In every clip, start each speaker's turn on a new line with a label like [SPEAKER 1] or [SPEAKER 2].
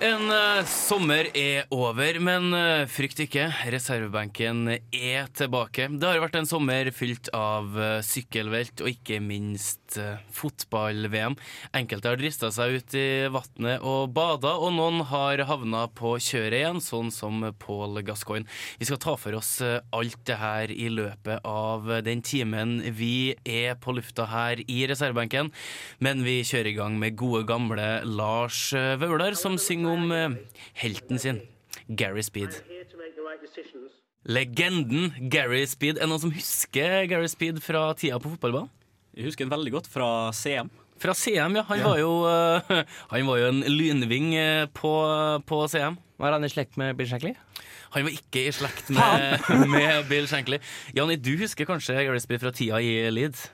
[SPEAKER 1] En uh, sommer er over, men uh, frykt ikke. Reservebenken er tilbake. Det har vært en sommer fylt av uh, sykkelvelt og ikke minst fotball-VM. Enkelte har drista seg ut i vannet og bada, og noen har havna på kjøret igjen, sånn som Pål Gascoigne. Vi skal ta for oss alt det her i løpet av den timen vi er på lufta her i reservebenken, men vi kjører i gang med gode, gamle Lars Vaular, som synger om eh, helten sin, Gary Speed. Legenden Gary Speed. Er det noen som husker Gary Speed fra tida på fotballbanen?
[SPEAKER 2] Jeg husker den veldig godt fra CM.
[SPEAKER 1] Fra CM, ja. Han, Var, jo, uh, han var jo en lynving eh, på, på CM.
[SPEAKER 3] Var han i slekt med Bill Shankly?
[SPEAKER 1] Han var ikke i slekt med, med Bill Shankly. Janni, du husker kanskje Gary Speed fra tida i Leeds?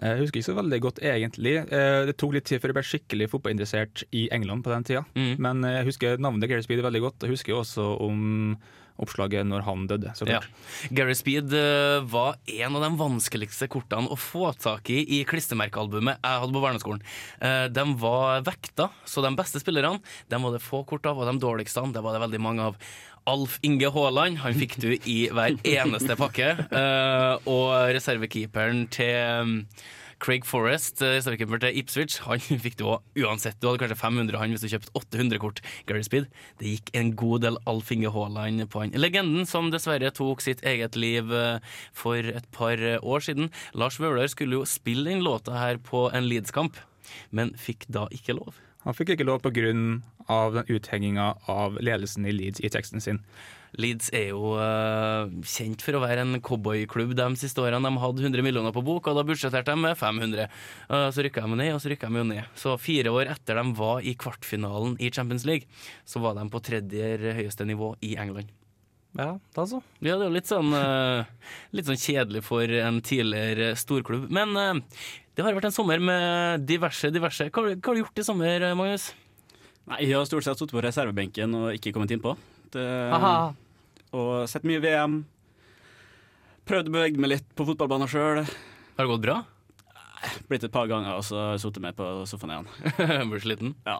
[SPEAKER 4] Jeg husker ikke så veldig godt, egentlig. Eh, Det tok litt tid før jeg ble skikkelig fotballinteressert i England på den tida.
[SPEAKER 1] Mm.
[SPEAKER 4] Men eh, jeg husker navnet Gary Speed veldig godt, jeg husker også om oppslaget når han døde. så
[SPEAKER 1] Ja. Gary Speed eh, var en av de vanskeligste kortene å få tak i i klistremerkealbumet jeg hadde på barneskolen. Eh, de var vekta, så de beste spillerne de var det få kort av, og de dårligste det var det veldig mange av. Alf Inge Haaland han fikk du i hver eneste pakke. Uh, og reservekeeperen til um, Craig Forrest, eh, reservekeeper til Ipswich, han fikk du òg uansett. Du hadde kanskje 500 han hvis du kjøpte 800 kort Gary Speed. Det gikk en god del Alf Inge Haaland på han. Legenden som dessverre tok sitt eget liv eh, for et par år siden. Lars Vaular skulle jo spille den låta her på en Leeds-kamp, men fikk da ikke lov.
[SPEAKER 4] Han fikk ikke lov pga. Den uthenginga av ledelsen i Leeds i teksten sin.
[SPEAKER 1] Leeds er jo uh, kjent for å være en cowboyklubb de siste årene. De hadde 100 millioner på bok, og da budsjetterte de med 500. Uh, så rykka de ned, og så rykka de jo ned. Så fire år etter de var i kvartfinalen i Champions League, så var de på tredje høyeste nivå i England.
[SPEAKER 3] Ja, da så.
[SPEAKER 1] Ja, det er jo litt sånn, uh, litt sånn kjedelig for en tidligere storklubb. Men eh, det har vært en sommer med diverse, diverse. Hva, har du- hva har du gjort i sommer, eh, Magnus?
[SPEAKER 2] Nei, Jeg har stort sett sittet på reservebenken og ikke kommet innpå. Det,
[SPEAKER 3] Haha.
[SPEAKER 2] og sett mye VM. Prøvd å bevege meg litt på fotballbanen sjøl.
[SPEAKER 1] Har det gått bra?
[SPEAKER 2] Blitt et par ganger, og så sittet meg på sofaen igjen.
[SPEAKER 1] Blir du sliten?
[SPEAKER 2] Ja,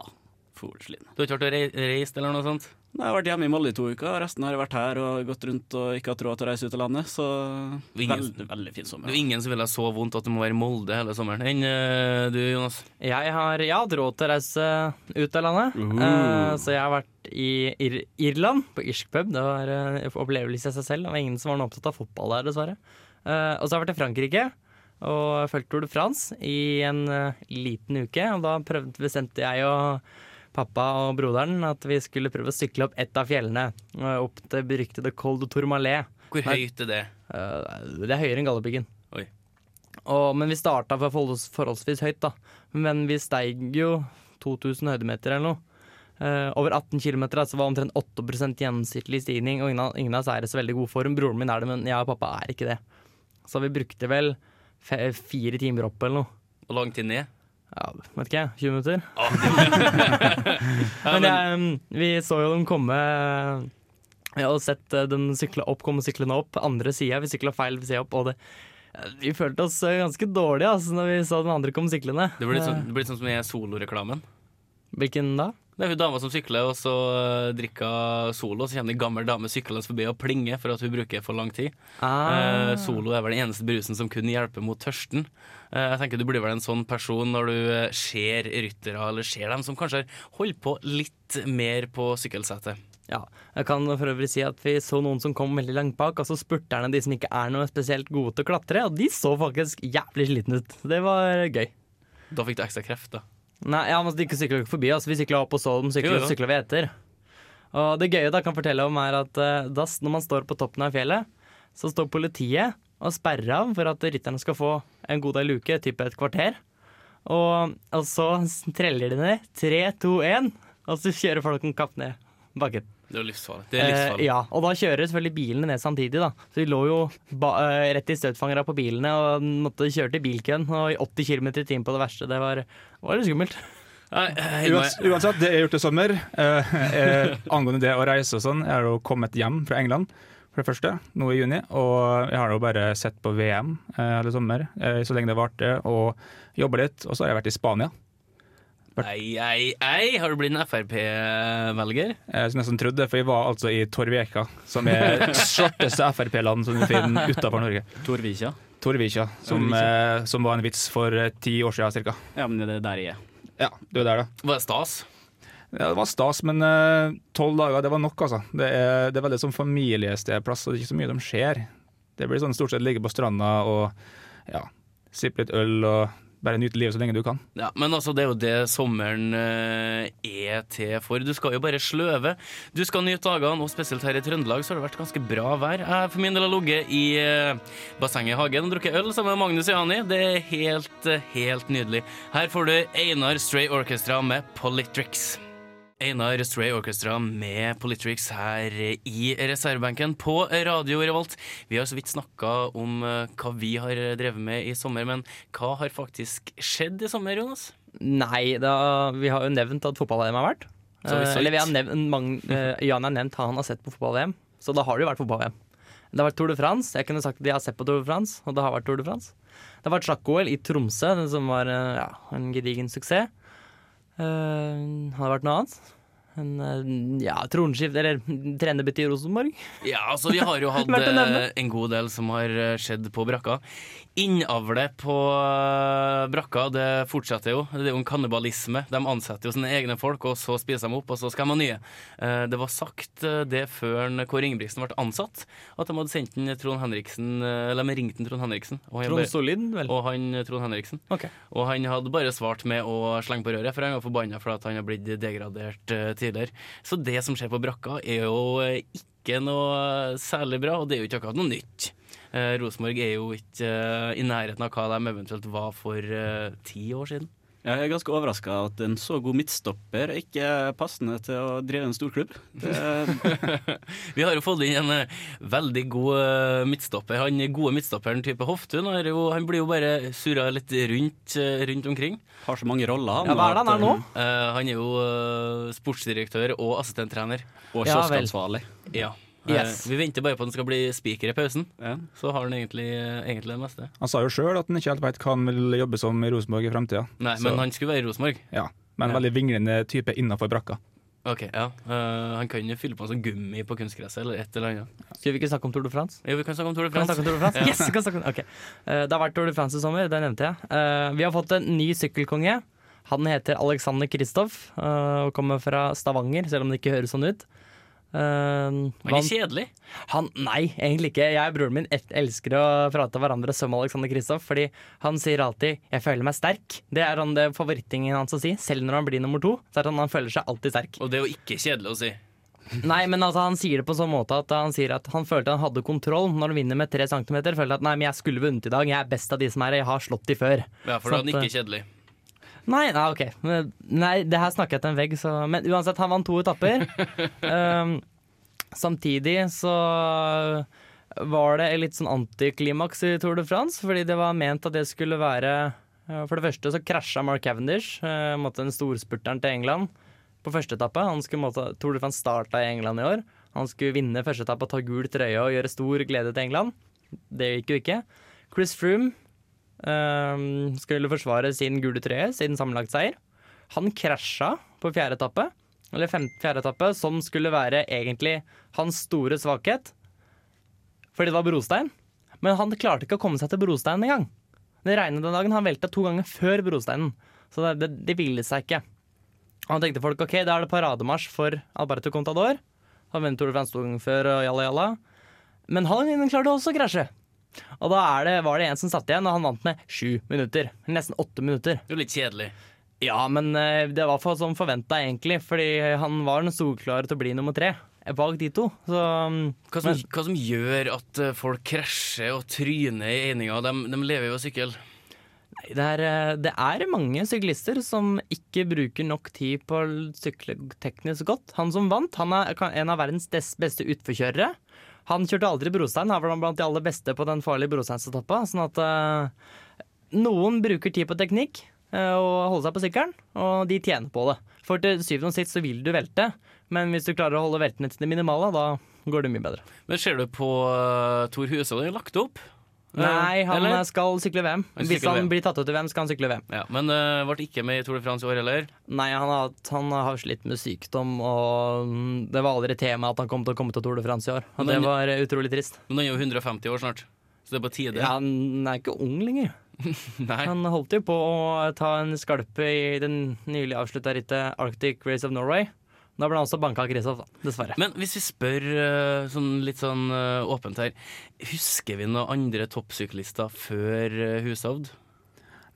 [SPEAKER 2] for sliten.
[SPEAKER 1] Du har ikke vært og reist eller noe sånt?
[SPEAKER 2] Nei, Jeg har vært hjemme i Molde i to uker, resten har jeg vært her og gått rundt og ikke hatt råd til å reise ut av landet. Så
[SPEAKER 1] Ingen-
[SPEAKER 2] veldig, veldig fin
[SPEAKER 1] Det er ingen som vil ha så vondt at du må være i Molde hele sommeren. Enn eh, du, Jonas?
[SPEAKER 3] Jeg har, jeg hatt råd til å reise ut av landet.
[SPEAKER 2] Uhu.
[SPEAKER 3] Eh, så jeg har vært i Ir Irland, på irsk pub. Det var uh, opplevelse i seg selv. Det var ingen som var noe opptatt av fotball der, dessverre. Eh, og så har jeg vært i Frankrike og fulgt Tour de France i en eh, liten uke. Og da prøvde, bestemte jeg og pappa og broderen at vi skulle prøve å sykle opp ett av fjellene. eh, Opp til beryktede Col de Tourmalet.
[SPEAKER 1] Hvor høyt er det?
[SPEAKER 3] Eh, det er høyere enn Galdhøpiggen. Men vi starta forholds, forholdsvis høyt, da. Men vi steig jo 2000 høydemeter eller noe. Uh, over 18 km, altså var omtrent 8% gjennomsnittlig stigning. Og ingen av, ingen av oss er i så veldig god form. Broren min er det, men jeg og pappa er ikke det. Så vi brukte vel fire timer opp eller noe.
[SPEAKER 1] Hvor lang tid ned?
[SPEAKER 3] Ja, vet ikke jeg. 20 minutter.
[SPEAKER 1] Ja,
[SPEAKER 3] Men jeg, mm, vi så jo dem komme Jeg hadde sett eh, dem sykle opp, komme syklende opp. Andre sida, vi sykla feil side opp. Og det, eh, vi følte oss eh, ganske dårlige altså, når vi så den andre komme syklende.
[SPEAKER 1] det blir litt sånn, det ble litt sånn som i soloreklamen.
[SPEAKER 3] Hvilken da?
[SPEAKER 1] Det er hun dama som sykler, og så uh, drikker Solo. Så kommer det en gammel dame syklende forbi og plinger for at hun bruker for lang tid.
[SPEAKER 3] Ah.
[SPEAKER 1] Eh, solo er vel den eneste brusen som kun hjelper mot tørsten. Eh, jeg tenker Du blir vel en sånn person når du eh, ser ryttere, eller ser dem som kanskje har holdt på litt mer på sykkelsetet.
[SPEAKER 3] Ja, jeg kan for øvrig si at vi så noen som kom veldig langt bak, altså spurterne, de som ikke er noe spesielt gode til å klatre, og de så faktisk jævlig slitne ut. Det var gøy.
[SPEAKER 1] Da fikk du ekstra kreft, da.
[SPEAKER 3] Nei, ja, men De sykla ikke forbi oss, vi sykla opp så dem, sykla vi etter. Og det gøye da kan fortelle om er at eh, da, når man står på toppen av fjellet, så står politiet og sperrer av for at rytterne skal få en god del luke, type et kvarter. Og, og så treller de ned. Tre, to, én. Og så kjører folk en kapp ned bakken.
[SPEAKER 1] Det er livsfarlig. Det er livsfarlig.
[SPEAKER 3] Eh, ja, og da kjører selvfølgelig bilene ned samtidig, da. Så vi lå jo ba eh, rett i støtfangere på bilene og måtte kjøre til bilkøen. Og i 80 km i timen på det verste. Det var, var litt skummelt.
[SPEAKER 1] Meg-
[SPEAKER 4] uansett, det jeg gjort i sommer, eh, eh, angående det å reise og sånn, jeg har jo kommet hjem fra England for det første, nå i juni, og jeg har jo bare sett på VM eh, hele sommer, eh, så lenge det varte, og jobba litt, og så har jeg vært i Spania.
[SPEAKER 1] Ei, ei, ei, har du blitt en Frp-velger?
[SPEAKER 4] Jeg skulle nesten trodd det, for jeg var altså i Torvika, som er svarteste Frp-land som du finner utenfor Norge.
[SPEAKER 2] Torvikja.
[SPEAKER 4] Torvika, som, eh, som var en vits for eh, ti år siden cirka.
[SPEAKER 2] Ja, men det er der jeg er.
[SPEAKER 4] Ja, du er der da.
[SPEAKER 1] Var det stas?
[SPEAKER 4] Ja, det var stas, men tolv tolv dager, det var nok, altså. Det er, det er veldig sånn familiestedplass, og det er ikke så mye de ser. Det blir sånn stort sett ligge på stranda og ja, sippe litt øl og bare nyte livet så lenge du kan.
[SPEAKER 1] Ja, men altså, det er jo det sommeren eh, er til for. Du skal jo bare sløve. Du skal nyte dagene, og spesielt her i Trøndelag så har det vært ganske bra vær. Jeg for min del har ligget i eh, bassenget i hagen og drukket øl sammen med Magnus Jani. Det er helt, eh, helt nydelig. Her får du Einar Stray Orchestra med Politrix. Einar Stray Orchestra med Politrix her i reservebenken på Radio Revolt. Vi har så vidt snakka om eh, hva vi har drevet med i sommer, men hva har faktisk skjedd i sommer, Jonas?
[SPEAKER 3] Nei, da, vi har jo nevnt at fotball-VM har vært.
[SPEAKER 1] Så
[SPEAKER 3] Eh, eller vi har nevnt, mange, eh, Jan har nevnt han har sett på fotball-VM, så da har det jo vært fotball-VM. Det har vært Tour de France. Jeg kunne sagt at de har sett på Tour de France, og det har vært Tour de France. Det har vært sjakk-OL i Tromsø, som var eh, ja, en gedigen suksess. Uh, har det vært noe annet? En, uh, ja, tronskift, eller trenerbytte i Rosenborg.
[SPEAKER 1] Ja, altså vi har jo hatt eh, en god del som har eh, skjedd på brakka. Innavlet på eh, brakka, det fortsetter jo. Det er jo en kannibalisme. De ansetter jo sine egne folk, og så spiser de opp, og så skal de ha nye. Eh, Det var sagt eh, det før Kåre Ingebrigtsen ble ansatt, at de hadde sendt den Trond Henriksen Eller de ringte Trond Henriksen. Og han,
[SPEAKER 3] Trond Solid, vel.
[SPEAKER 1] og han Trond Henriksen.
[SPEAKER 3] Okay.
[SPEAKER 1] Og han hadde bare svart med å slenge på røret, for han var forbanna for at han har blitt degradert tidligere. Så det som skjer på brakka, er jo ikke noe særlig bra, og det er jo ikke akkurat noe nytt. Eh, Rosenborg er jo ikke eh, i nærheten av hva de eventuelt var for eh, ti år siden.
[SPEAKER 2] Jeg er ganske overraska at en så god midtstopper er ikke er passende til å drive en storklubb. Det,
[SPEAKER 1] Vi har jo fått inn en eh, veldig god eh, midtstopper. Han gode midtstopperen type Hoftun jo, han blir jo bare surra litt rundt, rundt omkring.
[SPEAKER 2] har så mange roller, han.
[SPEAKER 3] Ja, hva er det han er nå?
[SPEAKER 1] Eh, han er jo sportsdirektør og assistenttrener.
[SPEAKER 2] Og
[SPEAKER 3] Ja, vel.
[SPEAKER 2] kioskansvarlig.
[SPEAKER 1] Ja.
[SPEAKER 3] Yes.
[SPEAKER 1] Vi venter bare på at han skal bli spiker i pausen.
[SPEAKER 2] Ja.
[SPEAKER 1] Så har han egentlig, egentlig det meste.
[SPEAKER 4] Han sa jo sjøl at han ikke helt vet hva han vil jobbe som i Rosenborg i framtida.
[SPEAKER 1] Nei, men han skulle være i Rosenborg.
[SPEAKER 4] Ja, men en
[SPEAKER 1] Ja.
[SPEAKER 4] veldig vinglende type innafor brakka.
[SPEAKER 1] Ok, ja. Uh, han kan jo fylle på en sånn gummi på kunstgresset eller et eller annet.
[SPEAKER 3] Skal vi ikke snakke om Tour de France?
[SPEAKER 1] Jo, vi kan snakke om Tour de
[SPEAKER 3] Kan vi
[SPEAKER 1] France.
[SPEAKER 3] snakke om Tour de France?
[SPEAKER 1] Ja.
[SPEAKER 3] Yes, vi kan snakke om, Okay. Uh, det har vært Tour de France i sommer, det nevnte jeg. Uh, vi har fått en ny sykkelkonge. Han heter Alexander Kristoff eh, og kommer fra Stavanger, selv om det ikke høres sånn ut. Eh,
[SPEAKER 1] Han er
[SPEAKER 3] vant-
[SPEAKER 1] kjedelig.
[SPEAKER 3] han, nei, egentlig ikke. Jeg og broren min elsker å prate hverandre som Alexander Kristoff, fordi han sier alltid 'jeg føler meg sterk'. Det er han det favorittingen hans å si. Selv når han blir nummer to, så er sånn han føler seg alltid sterk.
[SPEAKER 1] Og det er jo ikke kjedelig å si.
[SPEAKER 3] Nei, men altså han sier det på sånn måte at han sier at han følte han hadde kontroll når han vinner med tre centimeter. Følte at nei, men jeg skulle vunnet i dag, jeg er best av de som er her, jeg har slått de før.
[SPEAKER 1] Ja, for da er han ikke kjedelig.
[SPEAKER 3] Nei, nei, ok. Nei, det her snakker jeg til en vegg, så Men uansett, han vant to etapper. um, samtidig så var det litt sånn antiklimaks i Tour de France, fordi det var ment at det skulle være For det første så krasja Mark Cavendish, eh, den storspurteren til England, på første etappe. Han skulle måtte, Tour de France starta i England i år. Han skulle vinne første etappe, ta gul trøye og gjøre stor glede til England. Det gikk jo ikke. Chris Froome skulle forsvare sin gule trøye, sin sammenlagtseier. Han krasja på fjerde etappe, eller fjerde etappe, som skulle være egentlig hans store svakhet. Fordi det var brostein. Men han klarte ikke å komme seg til brosteinen engang. Det regnet den dagen. Han velta to ganger før brosteinen. Så det, det, det ville seg ikke. Og han tenkte folk ok, da er det parademarsj for Alberto Contador. Han vant Tour de France to før, og jalla jalla. Men han klarte også å krasje. Og da er det, var det en som satt igjen, og han vant med sju minutter. Nesten åtte minutter.
[SPEAKER 1] Det er litt kjedelig.
[SPEAKER 3] Ja, men eh, det var for som forventa, egentlig. Fordi han var den solklare til å bli nummer tre bak de to. Så um,
[SPEAKER 1] Hva som,
[SPEAKER 3] Men-
[SPEAKER 1] hva som gjør at eh, folk krasjer og tryner i eininga? De, de lever jo av sykkel.
[SPEAKER 3] det er, eh, det er mange syklister som ikke bruker nok tid på å sykle teknisk godt. Han som vant, han er en av verdens beste utforkjørere. Han kjørte aldri brostein, han var blant de aller beste på den farlige brosteinsetappa. Sånn at uh, noen bruker tid på teknikk uh, og holde seg på sykkelen, og de tjener på det. For til syvende og sist så vil du velte, men hvis du klarer å holde veltene til det minimale, da går det mye bedre.
[SPEAKER 1] Men ser du på uh, Tor Huse, han er lagt opp?
[SPEAKER 3] Nei,
[SPEAKER 1] Eh,
[SPEAKER 3] han
[SPEAKER 1] eller?
[SPEAKER 3] skal sykle VM.
[SPEAKER 1] Han
[SPEAKER 3] Hvis han
[SPEAKER 1] VM.
[SPEAKER 3] blir tatt ut i VM, skal han sykle VM.
[SPEAKER 1] Ja, men uh, ble ikke med i Tour de France i år heller.
[SPEAKER 3] Nei, han har, han har slitt med sykdom, og mm, det var aldri tema at han kom til å komme til Tour de France i år. Og det var eh, utrolig trist.
[SPEAKER 1] Men han er jo 150 år snart, så det er på tide.
[SPEAKER 3] Ja, han er ikke ung lenger. Han holdt jo på å ta en skalpe i den nylig avslutta rittet Arctic Race of Norway. Da ble han også banka av Kristoff, dessverre.
[SPEAKER 1] Men hvis vi spør uh, sånn litt sånn uh, åpent her, husker vi noen andre toppsyklister før uh, Hushovd?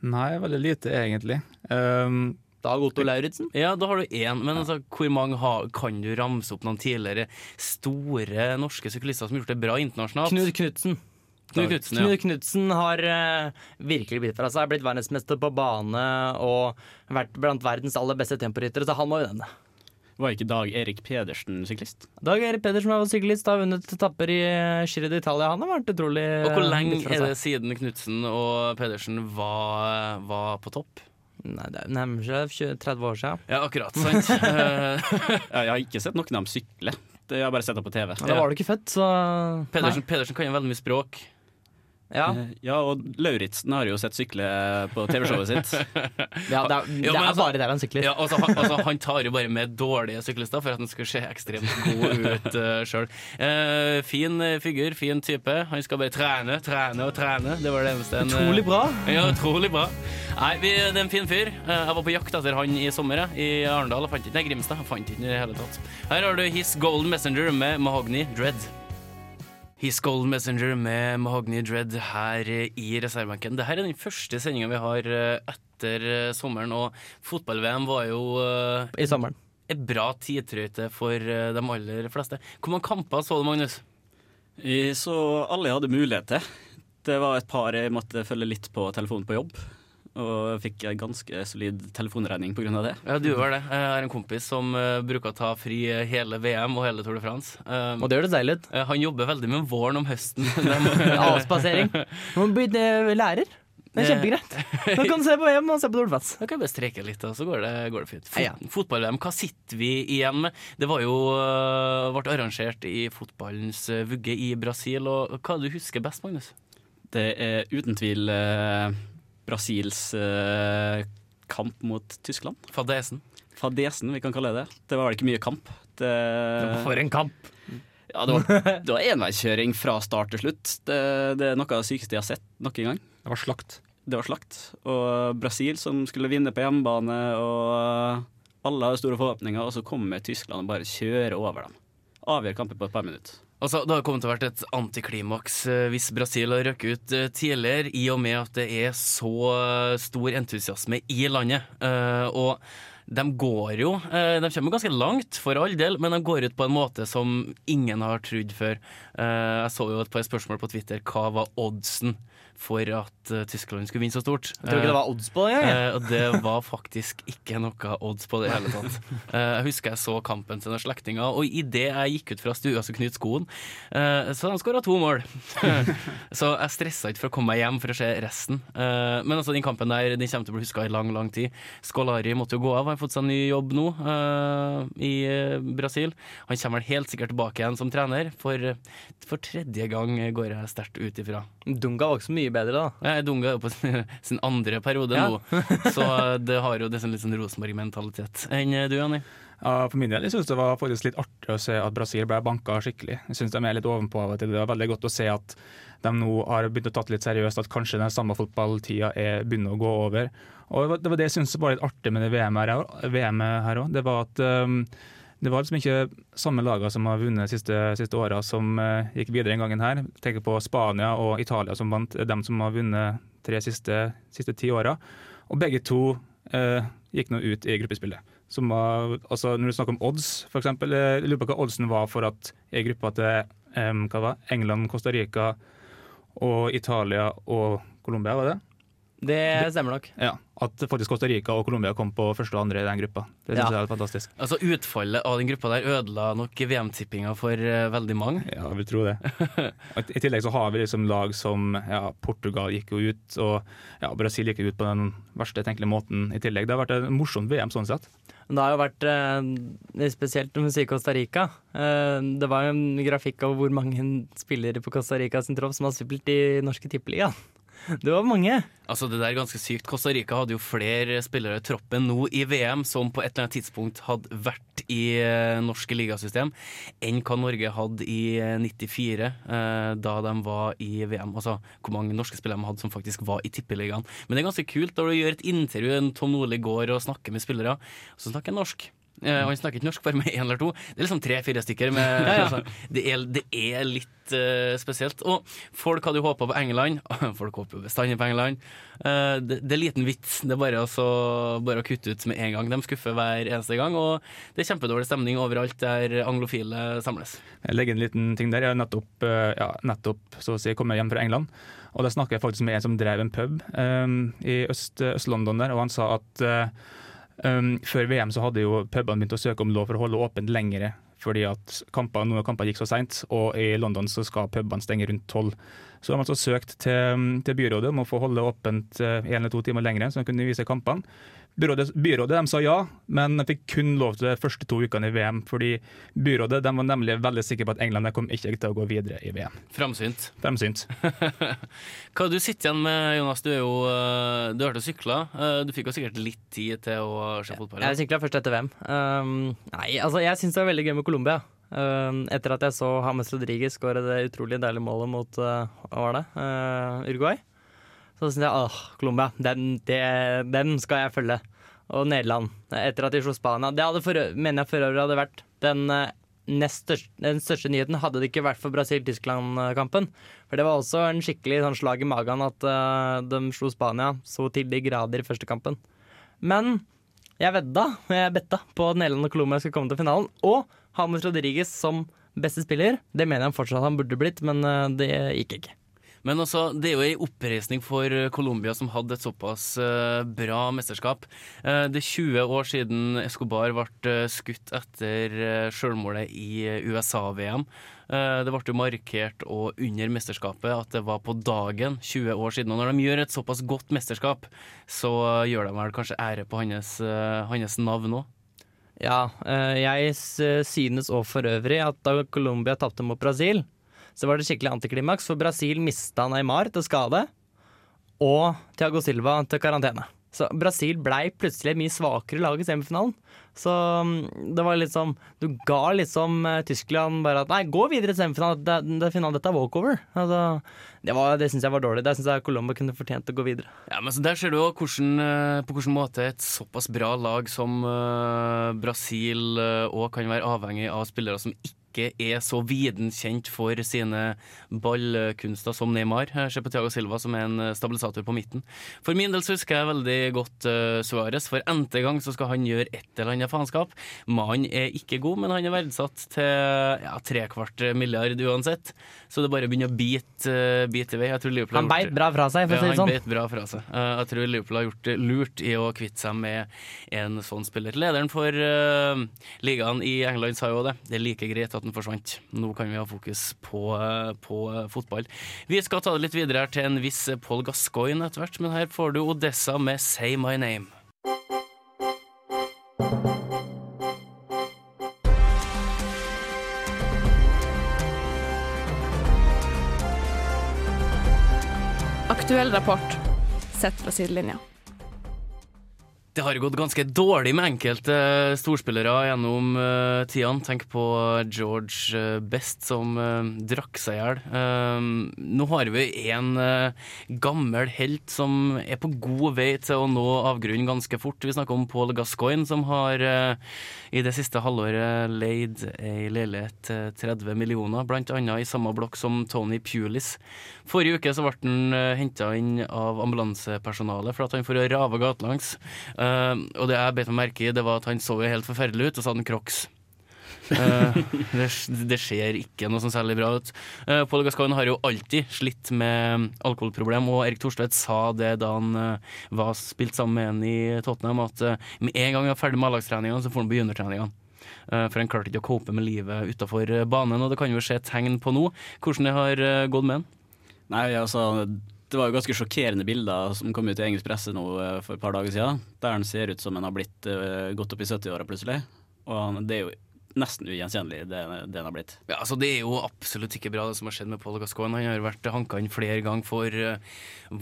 [SPEAKER 4] Nei, veldig lite, egentlig. Um,
[SPEAKER 3] Dag Otto Lauritzen.
[SPEAKER 1] Ja, da har du én, men altså, hvor mange har, kan du ramse opp noen tidligere store norske syklister som har gjort det bra internasjonalt?
[SPEAKER 3] Knut Knutsen.
[SPEAKER 1] Knut Knudsen, ja.
[SPEAKER 3] Knut Knudsen har uh, virkelig blitt fra seg. Blitt verdensmester på bane og vært blant verdens aller beste temporyttere, så han må jo nevne.
[SPEAKER 2] Var ikke Dag Erik Pedersen syklist?
[SPEAKER 3] Dag Erik Pedersen var syklist, har vunnet etapper i eh, Giro d'Italia. Han har vært utrolig
[SPEAKER 1] Og hvor
[SPEAKER 3] eh,
[SPEAKER 1] lenge er det siden Knutsen og Pedersen var, var på topp?
[SPEAKER 3] Nei, det nærmer seg 30 år siden.
[SPEAKER 1] Ja, akkurat, sant? Eh,
[SPEAKER 2] Jeg har ikke sett noen av dem sykle. Jeg har bare sett dem på TV.
[SPEAKER 3] Da var du ikke født, så
[SPEAKER 1] Pedersen, Pedersen kan jo veldig mye språk.
[SPEAKER 3] Ja,
[SPEAKER 2] Eh, Ja, og Lauritzen har jo sett sykle på TV-showet sitt.
[SPEAKER 3] ja det er, det er
[SPEAKER 1] altså-
[SPEAKER 3] bare der han sykler.
[SPEAKER 1] Ja, altså, han, altså, han tar jo bare med dårlige syklister for at han skal se ekstremt god ut uh, sjøl. fin eh, figur, fin type. Han skal bare trene, trene og trene. Det var det eneste en, eh,
[SPEAKER 3] Utrolig bra.
[SPEAKER 1] Ja, utrolig bra. Nei, vi, det er en fin fyr. Uh, Jeg var på jakt etter han i sommer, jeg, i Arendal. Jeg fant ikke Nei, Grimstad. Jeg fant ikke den i det hele tatt. Her har du His Golden Messenger med Mahogny Dread. His Gold Messenger med Mahogny Dread her i reservebenken. Dette er den første sendinga vi har eh, etter eh, sommeren, og fotball-VM var jo eh,
[SPEAKER 3] I sommeren.
[SPEAKER 1] en bra tidtrøyte for de aller fleste. Hvor mange kamper så du, Magnus?
[SPEAKER 2] Jeg Så alle jeg hadde mulighet til. Det var et par jeg måtte følge litt på telefonen på jobb. Og fikk ganske solid telefonregning pga. det.
[SPEAKER 1] Ja, du gjør det. Jeg har en kompis som eh, bruker å ta fri eh, hele VM og hele Tour de France. Um,
[SPEAKER 3] Og det gjør det deilig ut.
[SPEAKER 1] han jobber veldig med våren om høsten.
[SPEAKER 3] Avspasering. Du må bli lærer. Det er kjempegreit. Nå kan du se på hjem og se på Tour de France.
[SPEAKER 1] Da kan jeg bare streke litt, og så går det, går det fint. Fot
[SPEAKER 3] Ja, ja.
[SPEAKER 1] Fotball-VM, hva sitter vi igjen med? Det var jo ble arrangert i fotballens vugge i Brasil, og hva er det du husker best, Magnus?
[SPEAKER 2] Det er uten tvil eh, Brasils eh, kamp mot Tyskland.
[SPEAKER 1] Fadesen.
[SPEAKER 2] Fadesen, vi kan kalle det det. Det var vel ikke mye kamp. Det,
[SPEAKER 3] For en kamp.
[SPEAKER 2] ja, det var, det var enveiskjøring fra start til slutt. Det, det er noe av det sykeste jeg har sett noen gang.
[SPEAKER 4] det var slakt.
[SPEAKER 2] Det var slakt. Og Brasil som skulle vinne på hjemmebane, og alle hadde store forhåpninger, og så kommer Tyskland og bare kjører over dem. Avgjør kampen på et par minutter.
[SPEAKER 1] Altså, det har kommet til å vært et antiklimaks øh, hvis Brasil har røkket ut øh, tidligere, i og med at det er så øh, stor entusiasme i landet. Eh, og de går jo eh, De kommer ganske langt, for all del, men de går ut på en måte som ingen har trodd før. Eh, jeg så jo et par spørsmål på Twitter. Hva var oddsen for at eh, Tyskland skulle vinne så stort?
[SPEAKER 3] Jeg tror ikke det var odds på det Ja.
[SPEAKER 1] Eh, og det var faktisk ikke noe odds på det i hele tatt. Eh, jeg husker jeg så kampen til noen slektninger, og idet jeg gikk ut fra stua, så knytt skoen. Så de skåra to mål. så jeg stressa ikke for å komme meg hjem for å se resten. Men altså, den kampen der den kommer til å bli huska i lang, lang tid. Skolari måtte jo gå av, har fått seg en ny jobb nå i Brasil. Han kommer vel helt sikkert tilbake igjen som trener, for, for tredje gang går jeg sterkt ut ifra.
[SPEAKER 3] Dunga var ikke så mye bedre, da.
[SPEAKER 1] Er Dunga er jo på sin, sin andre periode
[SPEAKER 3] Ja.
[SPEAKER 1] nå, så det har jo det sånn litt sånn Rosenborg-mentalitet. Enn du, Anni?
[SPEAKER 4] Ja, for min del jeg synes det var faktisk litt artig å se at Brasil ble banka skikkelig. Jeg synes de er litt ovenpå av og til. Det var veldig godt å se at de nå har begynt å ta det litt seriøst, at kanskje den samme fotballtida er begynner å gå over. Og det var- Det jeg syntes var litt artig med det VM-et her, VM her òg. Det var at um, det var liksom ikke samme lagene som har vunnet de siste, siste åra, som uh, gikk videre den gangen her. Tenker på Spania og Italia som vant, dem som har vunnet tre siste, siste ti åra. Og begge to uh, gikk nå ut i gruppespillet. Som var, altså når du snakker om odds, f.eks. Jeg lurer på hva oddsen var for at i gruppa til um, hva var, England, Costa Rica og Italia og Colombia, var det?
[SPEAKER 3] Det stemmer nok.
[SPEAKER 4] Ja, At faktisk Costa Rica og Colombia kom på første og andre i den gruppa. Det synes
[SPEAKER 3] Ja.
[SPEAKER 4] jeg er fantastisk.
[SPEAKER 1] Altså Utfallet av den gruppa der ødela nok VM-tippinga for uh, veldig mange.
[SPEAKER 4] Ja, jeg vil tro det. I tillegg så har vi liksom lag som ja, Portugal gikk jo ut, og ja, Brasil gikk jo ut på den verste tenkelige måten i tillegg. Det har vært et morsomt VM sånn sett.
[SPEAKER 3] Det har jo vært eh, spesielt når vi sier Costa Rica. Eh, det var jo en grafikk over hvor mange spillere på Costa Rica sin tropp som har spilt i norske tippeliga. Det var mange.
[SPEAKER 1] Altså Det der er ganske sykt. Costa Rica hadde jo flere spillere i troppen nå i VM som på et eller annet tidspunkt hadde vært i eh, norske ligasystem, enn hva Norge hadde i eh, 94, eh, da de var i VM. Altså hvor mange norske spillere de hadde som faktisk var i tippeligaen. Men det er ganske kult når du gjør et intervju, Tom Nordli går og snakker med spillere, og så snakker han norsk. Eh, han snakker ikke norsk bare med én eller to. Det er liksom tre-fire stykker. Med, altså, det, er, det er litt uh, spesielt. Og folk hadde jo håpa på England. Folk håper jo bestandig på England. Uh, det, det er liten vits. Det er bare, altså, bare å kutte ut med en gang. De skuffer hver eneste gang. Og det er kjempedårlig stemning overalt der anglofile samles.
[SPEAKER 4] Jeg legger en liten ting der. Jeg har nettopp, ja, nettopp så å si, kommet hjem fra England. Og Da snakker jeg faktisk med en som drev en pub um, i Øst- Øst-London, der, og han sa at uh, um, før VM så hadde jo pubene begynt å søke om lov for å holde åpent lengre, fordi at kamper, noen kamper gikk så seint, og i London så skal pubene stenge rundt tolv. Så har altså søkt til, til byrådet om å få holde åpent én en eller to timer lenger, så de kunne vise kampene. Byrådet, byrådet de sa ja, men de fikk kun lov til de første to ukene i VM. fordi byrådet de var nemlig veldig sikre på at England kom ikke til å gå videre i VM.
[SPEAKER 1] Framsynt.
[SPEAKER 4] Fremsynt.
[SPEAKER 1] Hva du sitter igjen med, Jonas? Du er jo eh, Du har vært og sykla. Eh, Du fikk jo sikkert litt tid til å se fotball.
[SPEAKER 3] Jeg sykla først etter VM. Um, nei, altså jeg syns det var veldig gøy med Colombia. Um, etter at jeg så James Rodriguez skåre det utrolig deilige målet mot uh, hva var det? Uh, Uruguay. Så syntes jeg åh, Colombia, det, den skal jeg følge. Og Nederland, etter at de slo Spania. Det hadde for, mener jeg for øvrig hadde vært den største, den største nyheten, hadde det ikke vært for Brasil-Tyskland-kampen. For det var også en skikkelig sånn slag i magen at uh, de slo Spania så til de grader i første kampen. Men jeg vedda, jeg betta på at Nederland og Colombia skulle komme til finalen. Og Hamus Rodriguez som beste spiller. Det mener jeg fortsatt han burde blitt, men uh, det gikk ikke.
[SPEAKER 1] Men altså, det er jo ei oppreisning for Colombia, som hadde et såpass eh, bra mesterskap. Eh, det er 20 år siden Escobar ble eh, skutt etter sjølmålet i USA-VM. det ble jo markert og under mesterskapet at det var på dagen 20 år siden. Og når de gjør et såpass godt mesterskap, så gjør de vel kanskje ære på hans, hans navn òg.
[SPEAKER 3] Ja, jeg synes òg for øvrig at da Colombia tapte mot Brasil, så var det skikkelig antiklimaks, for Brasil mista Neymar til skade og Thiago Silva til karantene. Så Brasil blei plutselig et mye svakere lag i semifinalen. Så mm, det var liksom Du ga liksom Tyskland bare at nei, gå videre til semifinalen, det, det, finalen, dette er walkover. Altså, det var- det syns jeg var dårlig. Det syns jeg Colombo kunne fortjent å gå videre.
[SPEAKER 1] Ja, men så Der ser du jo hvordan, eh, på hvilken måte et såpass bra lag som eh, Brasil òg kan være avhengig av spillere som ikke er så viden kjent for sine ballkunster som Neymar. Jeg ser på Thiago Silva som er en eh, stabilisator på midten. For min del så husker jeg veldig godt uh, Suárez. For n-te gang så skal han gjøre et eller annet faenskap. Mannen er ikke god, men han er verdsatt til ja, trekvart milliard uansett. Så det bare begynner å bite, uh, bite i vei. Jeg tror Liverpool har
[SPEAKER 3] Han beit bra fra seg, for å si
[SPEAKER 1] ja,
[SPEAKER 3] det
[SPEAKER 1] han
[SPEAKER 3] sånn.
[SPEAKER 1] beit bra fra seg. Uh, jeg tror Liverpool har gjort det lurt i å kvitte seg med en sånn spiller. Lederen for uh, ligaen i England sa jo det. Det er like greit at den forsvant. Nå kan vi ha fokus på, på fotball. Vi skal ta det litt videre her til en viss Paul Gascoigne etter hvert, men her får du Odessa med Say My Name.
[SPEAKER 5] Aktuell rapport sett fra sidelinja.
[SPEAKER 1] Det har gått ganske dårlig med enkelte storspillere gjennom uh, tidene. Tenk på George eh, Best som uh, drakk seg i hjel. Uh, nå har vi en uh, gammel helt som er på god vei til å nå avgrunnen ganske fort. Vi snakker om Paul Gascoigne, som har eh, i det siste halvåret leid ei leilighet til 30 millioner, annet i samme blokk som Tony Pulis. Forrige uke så ble han uh, henta inn av ambulansepersonalet for at han får rave gatelangs. Eh, og det jeg bet meg merke i, det var at han så jo helt forferdelig ut, og så hadde han crocs. Uh, det, det ser ikke noe sånn særlig bra ut. Uh, Pål Gascoigne har jo alltid slitt med alkoholproblem, og Erik Thorstvedt sa det da han uh, var spilt sammen med en i Tottenham, at eh, med en gang han er ferdig med A-lagstreningene, så får han begynne treningene. Eh, For han klarte ikke å cope med livet utafor banen, og det kan vi jo se tegn på nå. Hvordan det har eh, gått med han.
[SPEAKER 2] Nei, altså det var jo ganske sjokkerende bilder som kom ut i engelsk presse nå eh, for et par dager siden, der han ser ut som han har blitt uh, gått opp i 70-åra plutselig. Og han, det er jo nesten ugjenkjennelig, det, det han har blitt.
[SPEAKER 1] Ja, altså Det er jo absolutt ikke bra, det som har skjedd med Paul Gascoigne. Han har vært hanka inn flere ganger for eh,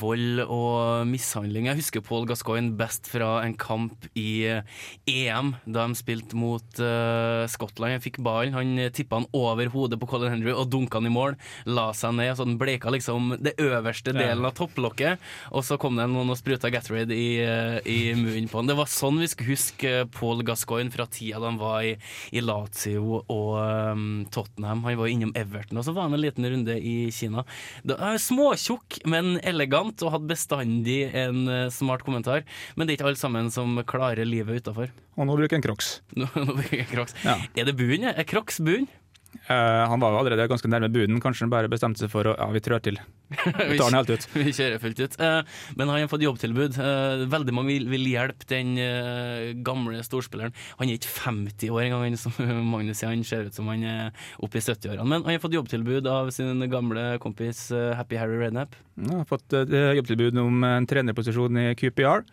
[SPEAKER 1] vold og mishandling. Jeg husker Paul Gascoigne best fra en kamp i eh, EM, da de spilte mot uh, Skottland. Han fikk ballen, han tippa den over hodet på Colin Henry og dunka den i mål. La seg ned, så den bleka liksom det øverste delen av topplokket. Og så kom det noen og spruta Gatorade i, i munnen på han. Det var sånn vi skulle huske Paul Gascoigne fra tida da han var i, i Lazio og um, Tottenham. Han var innom Everton, og så var han en liten runde i Kina. Da, småtjukk, men elegant, og hadde bestandig en uh, smart kommentar. Men det er ikke alle sammen som klarer livet utafor.
[SPEAKER 4] Og nå bruker han Crocs.
[SPEAKER 1] Nå, nå bruker jeg Crocs.
[SPEAKER 4] Ja.
[SPEAKER 1] Er det buen? Er Crocs buen?
[SPEAKER 4] Eh, han var jo allerede ganske nærme buden, kanskje han bare bestemte seg for å ja, vi trør til. Vi tar den helt ut.
[SPEAKER 1] Vi kjører fullt ut. Uh, men han har fått jobbtilbud. Uh, veldig mange vil, vil hjelpe den gamle storspilleren. Han er ikke 50 år engang, han som Magnus sier. Han ser ut som han er oppe i 70-årene. Men han har fått jobbtilbud av sin gamle kompis Happy Harry Redknapp.
[SPEAKER 4] Ja, har fått jobbtilbud om en trenerposisjon i QPR.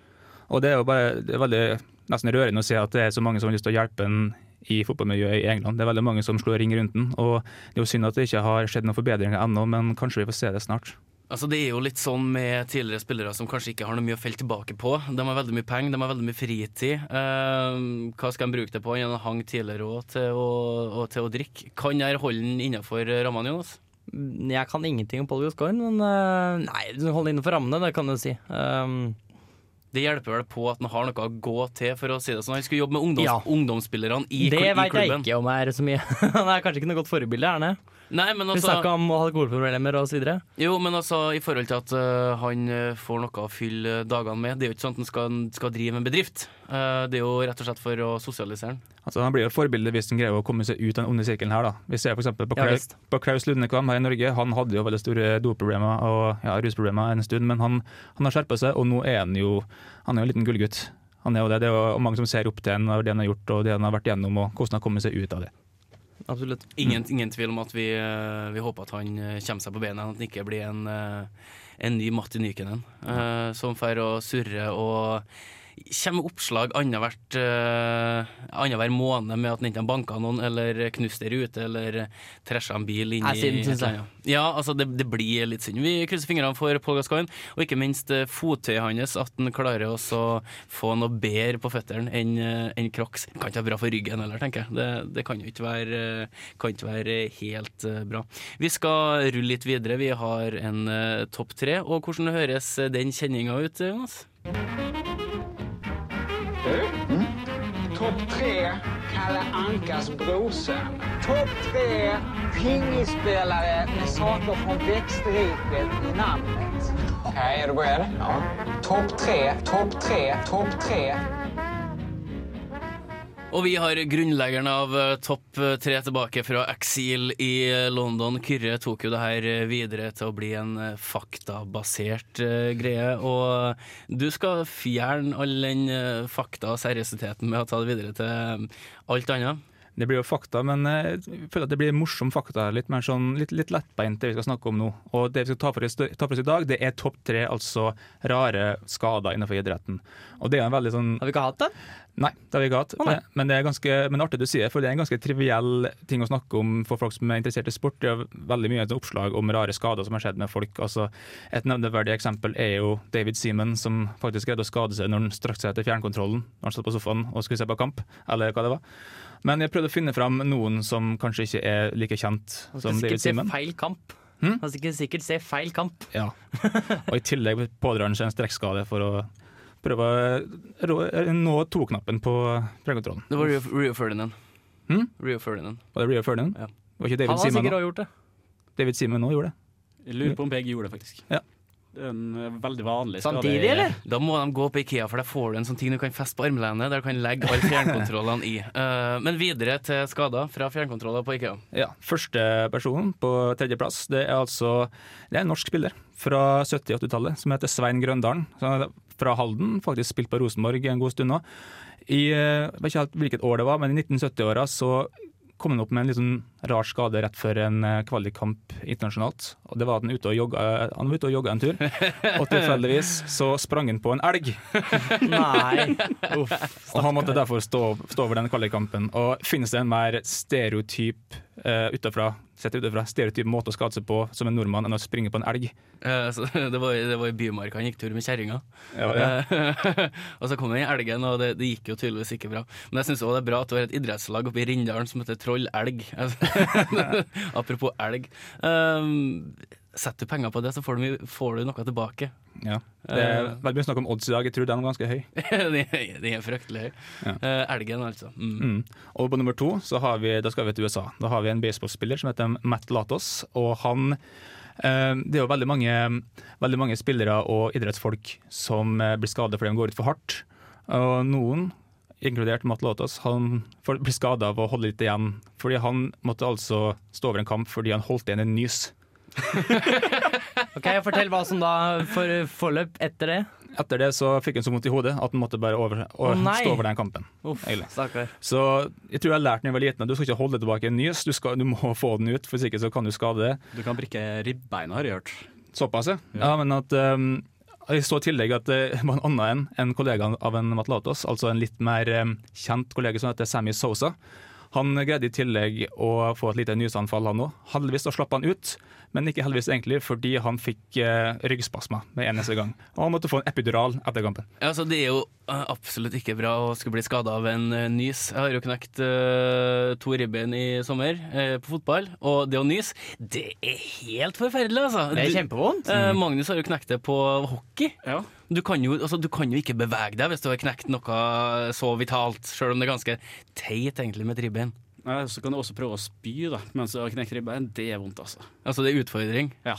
[SPEAKER 4] Og det er jo bare det er veldig nesten rørende å se at det er så mange som har lyst til å hjelpe en i fotballmiljøet i England. Det er veldig mange som slår ring rundt den. Og det er jo synd at det ikke har skjedd noen forbedringer ennå, men kanskje vi får se det snart.
[SPEAKER 1] Altså Det er jo litt sånn med tidligere spillere som kanskje ikke har noe mye å felle tilbake på. De har veldig mye penger, de har veldig mye fritid. Eh, hva skal de bruke det på? Han hang tidligere òg til, å- og til å drikke. Kan jeg holde den innenfor rammene, Jonas?
[SPEAKER 3] Jeg kan ingenting om Paul Gascoigne, men eh, nei, den innenfor rammene, det kan du si. Um,
[SPEAKER 1] Det hjelper vel på at han har noe å gå til, for å si det sånn. Han skulle jobbe med ungdoms
[SPEAKER 3] Ja.
[SPEAKER 1] ungdomsspillerne i,
[SPEAKER 3] det
[SPEAKER 1] klubben. Det
[SPEAKER 3] veit jeg ikke om er så mye. Han er kanskje ikke noe godt forbilde, er han det?
[SPEAKER 1] Nei, men
[SPEAKER 3] Vi
[SPEAKER 1] altså,
[SPEAKER 3] snakka om alkoholproblemer og så videre.
[SPEAKER 1] jo, men altså, i forhold til at uh, han øh, får noe å fylle dagene med. Det er jo ikke sånn at han skal, skal drive en bedrift. Uh, det er jo rett og slett for å sosialisere han.
[SPEAKER 4] Altså, han blir jo et forbilde hvis han greier å komme seg ut av den onde sirkelen her. da. Vi ser f.eks. på,
[SPEAKER 3] Ja,
[SPEAKER 4] Klaus- på Klaus Lundekvam her i Norge. Han hadde jo veldig store doproblemer og ja, rusproblemer en stund, men han, han har skjerpa seg, og nå er han jo han er jo en liten gullgutt. Han er jo det. Det er jo mange som ser opp til han og det han har gjort og det han har vært gjennom, og hvordan han har kommet seg ut av det.
[SPEAKER 3] Absolutt.
[SPEAKER 1] Ingen, ingen tvil om at vi, øh, vi håper at han øh, kommer seg på beina, at han ikke blir en, øh, en ny Matti Nykenen som får å surre og kommer oppslag annenhver uh, måned med at han enten banka noen, eller knuste ei rute, eller træsja en bil inn i Ja, altså det, det blir litt synd. Vi krysser fingrene for Paul Gascoigne, og ikke minst uh, fottøyet hans, at han klarer å få noe bedre på føttene enn uh, enn Crocs. Kan ikke være bra for ryggen heller, tenker jeg. Det, det kan jo ikke være, kan ikke være helt bra. Vi skal rulle litt videre. Vi har en topp tre, og hvordan høres den kjenninga ut, Jonas?
[SPEAKER 6] Tre Kalle Ankas brorson. Topp tre pingisspelare med saker från växtriket i namnet. Okej, är du beredd? Ja. Topp tre, topp tre, topp tre.
[SPEAKER 1] Og vi har grunnleggeren av eh, topp eh, tre tilbake fra eksil i eh, London. Kyrre tok jo det her videre til å bli en faktabasert greie. Og du skal fjerne all den fakta og seriøsiteten med å ta det videre til alt annet.
[SPEAKER 4] Det blir jo fakta, men eh, jeg føler at det blir morsom fakta. Litt mer sånn, litt, litt lettbeint det vi skal snakke om nå. Og det vi skal ta for, oss, ta for oss i dag, det er topp tre altså rare skader innenfor idretten. Og det er en veldig sånn
[SPEAKER 3] Har vi ikke hatt det?
[SPEAKER 4] Nei, det har vi ikke hatt.
[SPEAKER 3] Oh,
[SPEAKER 4] men, men det er ganske men artig du sier, for det er en ganske triviell ting å snakke om for folk som er interessert i sport. Det er veldig mye oppslag om rare skader som har skjedd med folk. Altså, et nevneverdig eksempel er jo David Seaman, som faktisk greide å skade seg når han strakk seg etter fjernkontrollen når han satt på sofaen og skulle se på kamp, eller hva det var. Men jeg prøvde å finne fram noen som kanskje ikke er like kjent
[SPEAKER 3] Han
[SPEAKER 4] som
[SPEAKER 3] skal
[SPEAKER 4] David
[SPEAKER 3] sikkert se
[SPEAKER 4] Seaman.
[SPEAKER 3] feil kamp.
[SPEAKER 4] Hm?
[SPEAKER 3] Han skal sikkert se feil kamp.
[SPEAKER 4] Ja. Og i tillegg pådrar han seg en strekkskade for å prøve å nå to-knappen på fjernkontrollen.
[SPEAKER 1] Det var Rio, Rio Ferdinand.
[SPEAKER 4] Hm?
[SPEAKER 1] Rio Ferdinand.
[SPEAKER 4] Var det Rio Ferdinand?
[SPEAKER 1] Ja.
[SPEAKER 4] Var ikke
[SPEAKER 3] Han har sikkert også gjort det.
[SPEAKER 4] David Simen nå gjorde det.
[SPEAKER 2] Jeg lurer på om begge gjorde det, faktisk. Ja. En eh, veldig vanlig skade.
[SPEAKER 3] Samtidig, eller?
[SPEAKER 1] Da må de gå på Ikea, for der får du en sånn ting du kan feste på armlenet, der du kan legge alle fjernkontrollene i. Uh, men videre til skader fra fjernkontroller på Ikea.
[SPEAKER 4] Ja, Første person på tredjeplass det er altså det er en norsk spiller fra 70- og 80-tallet som heter Svein Grøndalen. Fra Halden, faktisk spilt på Rosenborg en god stund nå. I, eh, jeg vet ikke helt hvilket år det var, men i 1970-åra så kom han opp med en litt sånn rar skade rett før en eh, kvalikkamp internasjonalt. Og det var at Han, ute og jogga, han var ute og jogga en tur, og tilfeldigvis så sprang han på en elg.
[SPEAKER 3] Nei. Uff.
[SPEAKER 4] Og han måtte derfor stå, stå over den kvalikkampen. Og finnes det en mer stereotyp uh, utafra, sett ut fra stereotyp måte å skade seg på som en nordmann enn å springe på en elg?
[SPEAKER 1] Eh, det, var, det var i Bymarka han gikk tur med kjerringa.
[SPEAKER 4] Ja, ja.
[SPEAKER 1] Eh, og så kom den elgen, og det, det gikk jo tydeligvis ikke bra. Men jeg syns det er bra at du har et idrettslag oppe i Rindalen som heter Troll Elg. Apropos elg. Um, Setter du penger på det, så får du, får du noe tilbake.
[SPEAKER 4] Ja. Det er veldig mye snakk om odds i dag, jeg tror den er ganske høy.
[SPEAKER 1] de, de er fryktelig høye.
[SPEAKER 4] Ja.
[SPEAKER 1] Eh, elgen, altså. Mm.
[SPEAKER 4] Mm. Og på nummer to så har vi, da skal vi til USA. Da har vi en baseballspiller som heter Matt Latos. Og han eh, Det er jo veldig mange, veldig mange spillere og idrettsfolk som eh, blir skadet fordi de går ut for hardt. Og noen, inkludert Matt Latos, han blir skada av å holde litt igjen. Fordi han måtte altså stå over en kamp fordi han holdt igjen en nys.
[SPEAKER 3] Ok, Fortell hva som da for, forløp etter det.
[SPEAKER 4] Etter det så fikk han så vondt i hodet at han måtte bare over,
[SPEAKER 3] Å, oh,
[SPEAKER 4] stå over den kampen.
[SPEAKER 3] Uff,
[SPEAKER 4] Så jeg tror jeg har lært når jeg var liten at du skal ikke holde tilbake en nys, du, skal, du må få den ut, for hvis ikke så kan du skade det.
[SPEAKER 2] Du kan brikke ribbeina, har jeg hørt.
[SPEAKER 4] Såpass, ja. ja men at um, jeg så i tillegg at det var en annen enn en kollega av en Matlatos, altså en litt mer um, kjent kollega som heter Sammy Sosa. Han greide i tillegg å få et lite nysanfall, han òg. Heldigvis så slapp han ut, men ikke heldigvis egentlig, fordi han fikk ryggspasma ryggspasmer med eneste gang. Og han måtte få en epidural etter kampen.
[SPEAKER 1] Ja, så det er jo eh, absolutt ikke bra å skulle bli skada av en eh, nys. Jeg har jo knekt uh, to ribbein i sommer uh, på fotball, og det å nyse, det er helt forferdelig, altså.
[SPEAKER 3] Det er
[SPEAKER 1] Du-
[SPEAKER 3] kjempevondt.
[SPEAKER 1] Eh, Magnus har jo knekt det på hockey.
[SPEAKER 2] Ja.
[SPEAKER 1] Du kan, jo, altså, du kan jo ikke bevege deg hvis du har knekt noe så vitalt, sjøl om det er ganske teit egentlig med et ribbein.
[SPEAKER 2] Ja, Så kan du også prøve å spy da, mens du har knekt ribbein. Det er vondt, altså.
[SPEAKER 1] Altså, det er utfordring.
[SPEAKER 2] Ja.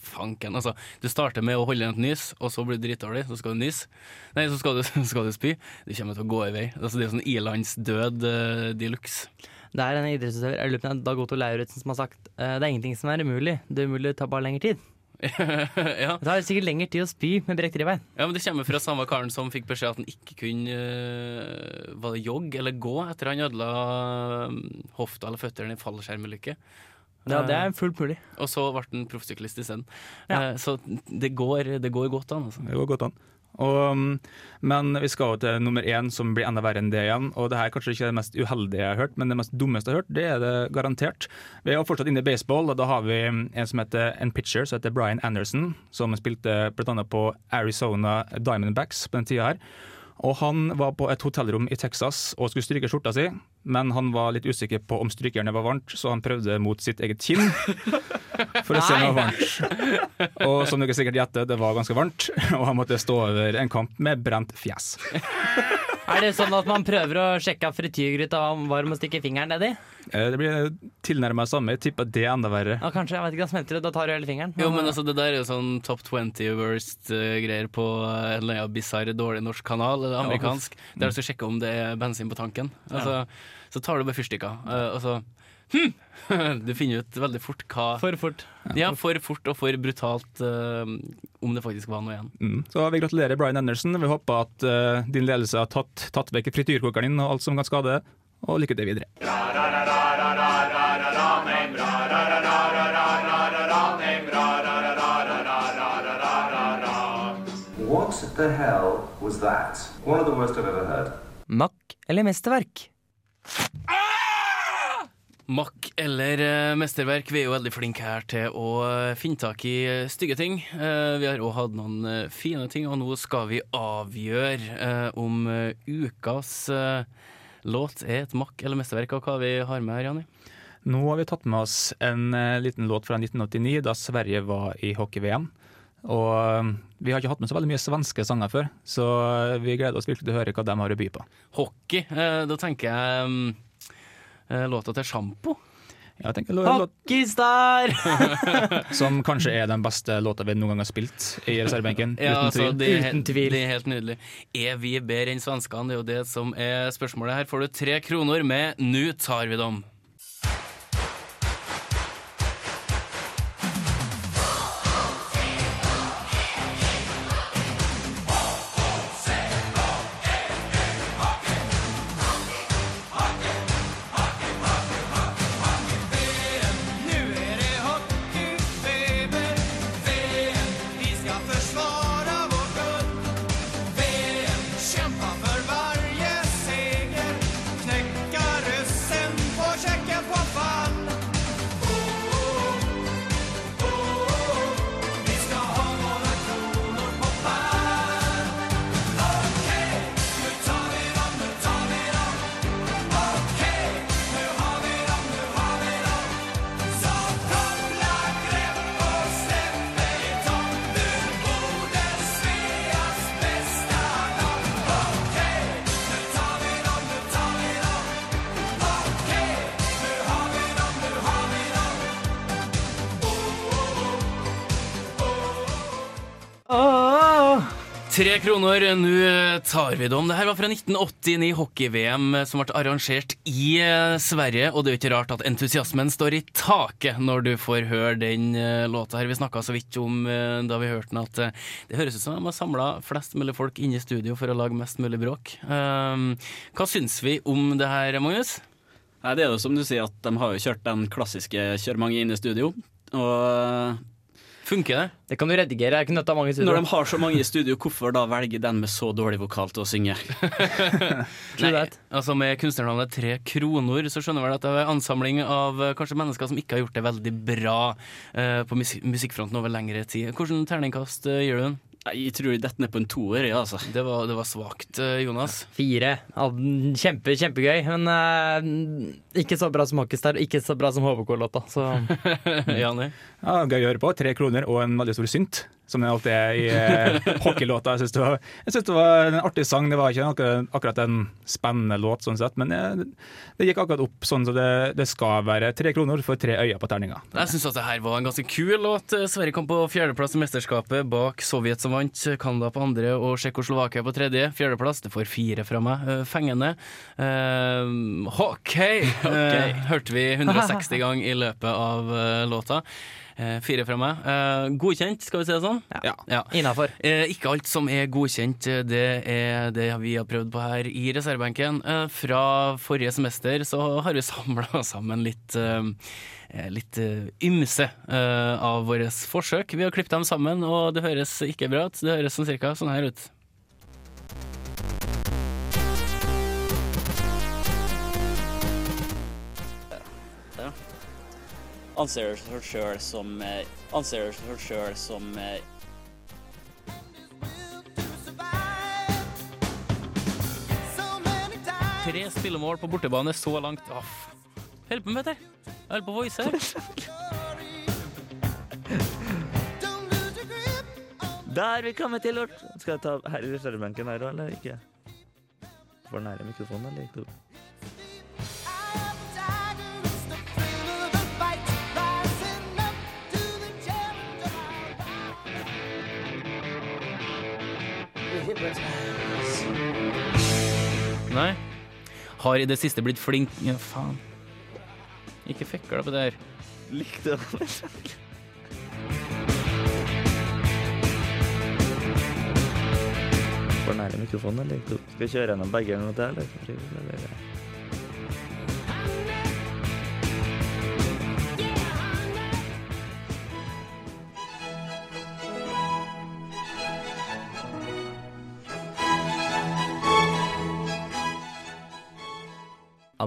[SPEAKER 1] Fanken, altså. Du starter med å holde igjen et nys, og så blir du dritdårlig, så skal du nyse. Nei, så skal du, så skal du spy. Du kommer til å gå i vei. Altså, det er sånn ilandsdød uh, de luxe.
[SPEAKER 3] Det er en idrettsutøver, er Dag Otto Lauritzen, som har sagt eh, det er ingenting som er umulig. Det er umulig, det tar bare lengre tid.
[SPEAKER 1] Ja.
[SPEAKER 3] Det tar sikkert lengre tid å spy med brekt ribbein.
[SPEAKER 1] ja, men det kommer fra samme karen som fikk beskjed at han ikke kunne uh, Var det jogge eller gå etter han ødela eh, hofta eller føttene i en fallskjermulykke.
[SPEAKER 3] Ja, det er fullt mulig.
[SPEAKER 1] Og så ble han proffsyklist isteden.
[SPEAKER 3] Ja.
[SPEAKER 1] Uh, så det går, det går godt an, altså.
[SPEAKER 4] Det går godt an. Og, um, men vi skal jo til nummer én, som blir enda verre enn det igjen. Og det her er kanskje ikke det mest uheldige jeg har hørt, men det mest dummeste jeg har hørt, det er det garantert. Vi er fortsatt inne i baseball, og da har vi en som heter en pitcher som heter Brian Anderson, som spilte bl.a. på Arizona Diamondbacks på den tida her. Og han var på et hotellrom i Texas og skulle stryke skjorta si, men han var litt usikker på om strykejernet var varmt, så han prøvde mot sitt eget kinn. For å se om det var varmt. Og som dere sikkert gjetter, det var ganske varmt, og han måtte stå over en kamp med brent fjes.
[SPEAKER 3] Er det sånn at man prøver å sjekke at frityrgryta om varm og stikke fingeren nedi?
[SPEAKER 4] Eh, Det blir tilnærmet samme. Jeg tipper det er enda verre.
[SPEAKER 3] Ja, kanskje, jeg vet ikke, da smelter det, da tar du hele fingeren.
[SPEAKER 1] Jo, men altså, Det der er jo sånn top 20 worst-greier på en eller annen bisarr, dårlig norsk kanal, eller amerikansk, der du skal sjekke om det er bensin på tanken. Altså, Så tar du bare fyrstikker, eh, og så hm! Du finner ut veldig fort hva
[SPEAKER 3] For fort.
[SPEAKER 1] Ja, for fort og for brutalt uh, om det faktisk var noe igjen.
[SPEAKER 4] Mm. Så vi gratulerer Brian Anderson. Vi håper at uh, din ledelse har tatt, tatt vekk frityrkokeren din og alt som kan skade, og lykke til videre.
[SPEAKER 7] What the hell was that? One of the worst I've ever heard.
[SPEAKER 3] Mack eller mesterverk?
[SPEAKER 1] Mack eller eh, mesterverk, vi er jo veldig flinke her til å eh, finne tak i eh, stygge ting. Eh, vi har òg hatt noen fine ting, og nå skal vi avgjøre om ukas låt er et mack eller mesterverk, og hva vi har med her, Janni.
[SPEAKER 4] Nå har vi tatt med oss en liten låt fra 1989, da Sverige var i hockey-VM. Og eh, vi har ikke hatt med så veldig mye svenske sanger før, så vi gleder oss virkelig til å høre hva de har å by på.
[SPEAKER 1] Hockey, eh, da tenker jeg mm, eh, låta til Sjampo.
[SPEAKER 3] Hockeystar!
[SPEAKER 4] som kanskje er den beste låta vi noen gang har spilt i reservebenken.
[SPEAKER 1] Ja,
[SPEAKER 4] uten
[SPEAKER 1] altså, det, er,
[SPEAKER 3] Uten tvil.
[SPEAKER 1] det er helt nydelig. Er vi bedre enn svenskene? Det er jo det som er spørsmålet. Her får du tre kroner med 'Nu tar vi dem'. Tre kroner, nå tar vi dem. Det her var fra 1989 hockey-VM som ble arrangert i eh, Sverige. Og det er jo ikke rart at entusiasmen står i taket når du får høre den eh, låta her. Vi snakka så vidt om eh, da vi hørte den at det høres ut som de har samla flest mulig folk inne i studio for å lage mest mulig bråk. Um, hva syns vi om det her, Magnus?
[SPEAKER 2] Nei, det er jo som du sier, at de har jo kjørt den klassiske 'kjør mange inn i studio'. Og
[SPEAKER 1] Funker det?
[SPEAKER 3] Det kan du redigere. Jeg kunne av mange
[SPEAKER 2] når
[SPEAKER 3] studio.
[SPEAKER 2] de har så mange i studio, hvorfor da velge den med så dårlig vokal til å synge?
[SPEAKER 3] Nei,
[SPEAKER 1] altså Med kunstnernavnet Tre kroner så skjønner jeg vel at det er ansamling av eh, kanskje mennesker som ikke har gjort det veldig bra uh, på musik musikkfronten over lengre tid. Hvordan terningkast uh, gir du den?
[SPEAKER 2] Jeg tror jeg detter ned på en toer, ja, altså.
[SPEAKER 1] Det var, det var svakt, Jonas.
[SPEAKER 3] Fire. Ja, Kjempe, kjempegøy, men eh, ikke så bra som Hockeystar, ikke så bra som HBK-låta. Så
[SPEAKER 1] Jani?
[SPEAKER 4] Ja, gøy å høre på. Tre kroner og en veldig stor synt, som det alltid er i eh, hockeylåta. Jeg syns det, det var en artig sang. Det var ikke akkurat, akkurat en spennende låt, sånn sett, men eh, det gikk akkurat opp sånn som det, det skal være. Tre kroner for tre øyne på terninga.
[SPEAKER 1] Jeg syns det her var en ganske kul låt. Sverige kom på fjerdeplass i mesterskapet bak Sovjet som vant, Canada på andre og Tsjekkoslovakia på tredje. Fjerdeplass, det får fire fra meg. Eh, Fengende. Uh, hockey eh, hørte vi 160 ganger i løpet av eh, låta. Eh, fire fra meg. Eh, godkjent, skal vi si det sånn?
[SPEAKER 3] Ja.
[SPEAKER 1] Ja.
[SPEAKER 3] innafor.
[SPEAKER 1] Ikke alt som er godkjent, det er det vi har prøvd på her i reservebenken. Fra forrige semester så har vi samla sammen litt Litt ymse av våre forsøk. Vi har klippet dem sammen, og det høres ikke bra ut. Det høres sånn cirka sånn her ut.
[SPEAKER 2] Anser seg sjøl som eh, Anser seg sjøl som eh,
[SPEAKER 1] Tre spillemål på bortebane så langt. Åh, Hold på med dette. Jeg holder på å voice her.
[SPEAKER 8] Da er vi kommet til vårt Skal jeg ta her i reservebenken her òg, eller ikke? For nære mikrofonen, eller ikke?
[SPEAKER 1] Har i det siste blitt flink Ja, faen. Ikke fikla på det her.
[SPEAKER 8] Likte det. For nære mikrofonen, eller? Skal vi kjøre gjennom begge eller noe til, eller?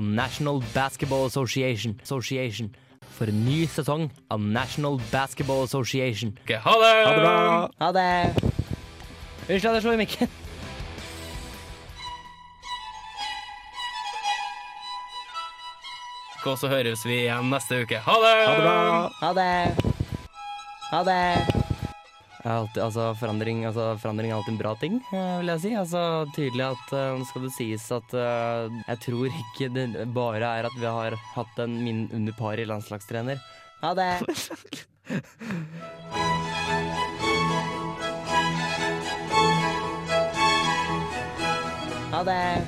[SPEAKER 3] Av National Basketball Association. Association. For en ny sesong av National Basketball Association.
[SPEAKER 1] Ok, ha det!
[SPEAKER 3] Ha det bra! Ha det! Unnskyld at jeg slo i mikken.
[SPEAKER 1] Og så høres vi igjen neste uke. Ha det!
[SPEAKER 3] Ha det! Ha det! Ha det! Alltid, altså, forandring, altså, forandring er alltid en bra ting, eh, vil jeg si. Altså, tydelig at uh, Nå skal det sies at uh, jeg tror ikke det bare er at vi har hatt en min under par i landslagstrener. Ha det! Ha det!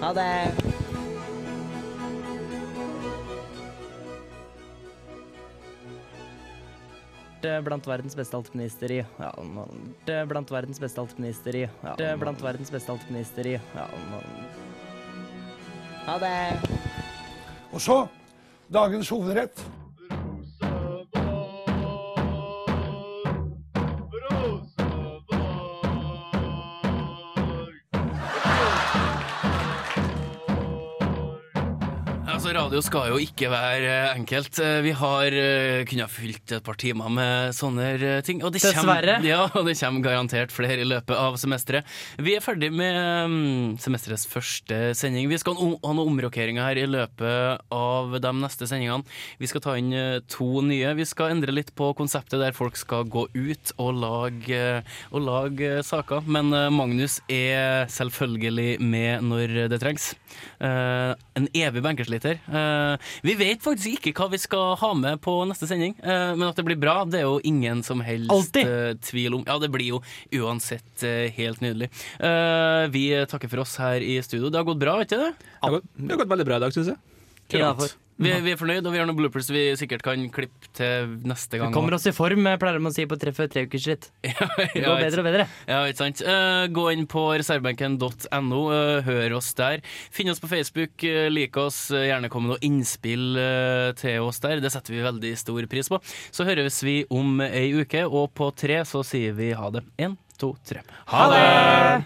[SPEAKER 3] Ha det! Blant verdens beste alpinister i ja, er Blant verdens beste alpinister i ja, Det er Blant verdens beste alpinister i ja, Ha det!
[SPEAKER 9] Og så dagens hovedrett.
[SPEAKER 1] Radio skal jo ikke være eh, enkelt. Eh, Vi har eh, kunnet fylt et par timer med sånne ting. Og det
[SPEAKER 3] Dessverre.
[SPEAKER 1] Kommer, ja, og det kommer garantert flere i løpet av semesteret. Vi er ferdig med mm, semesterets første sending. Vi skal ha noen omrokeringer her i løpet av de neste sendingene. Vi skal ta inn to nye. Vi skal endre litt på konseptet der folk skal gå ut og lage, og lage saker. Men Magnus er selvfølgelig med når det trengs. En evig benkesliter. Eh, vi vet faktisk ikke hva vi skal ha med på neste sending, eh, men at det blir bra, det er jo ingen som helst
[SPEAKER 3] Alltid.
[SPEAKER 1] eh, tvil om. Ja, det blir jo uansett helt nydelig. Eh, vi takker for oss her i studio. Det har gått bra, ikke det?
[SPEAKER 4] Det har gått, det har gått veldig bra i dag, syns jeg.
[SPEAKER 3] Innafor.
[SPEAKER 1] Vi, vi er fornøyd, og vi har noen bloopers vi sikkert kan klippe til neste gang.
[SPEAKER 3] Vi kommer oss i form, pleier de å si på tre før tre ukers ritt. Det går bedre og bedre.
[SPEAKER 1] Ja, ikke sant. Eh, gå inn på reservebenken.no, eh, hør oss der. Finn oss på Facebook, uh, lik oss, eh, gjerne kom med noe innspill eh, til oss der. Det setter vi veldig stor pris på. Så høres vi om ei uke, og på tre så sier vi ha det. Én, to, tre.
[SPEAKER 3] Ha det!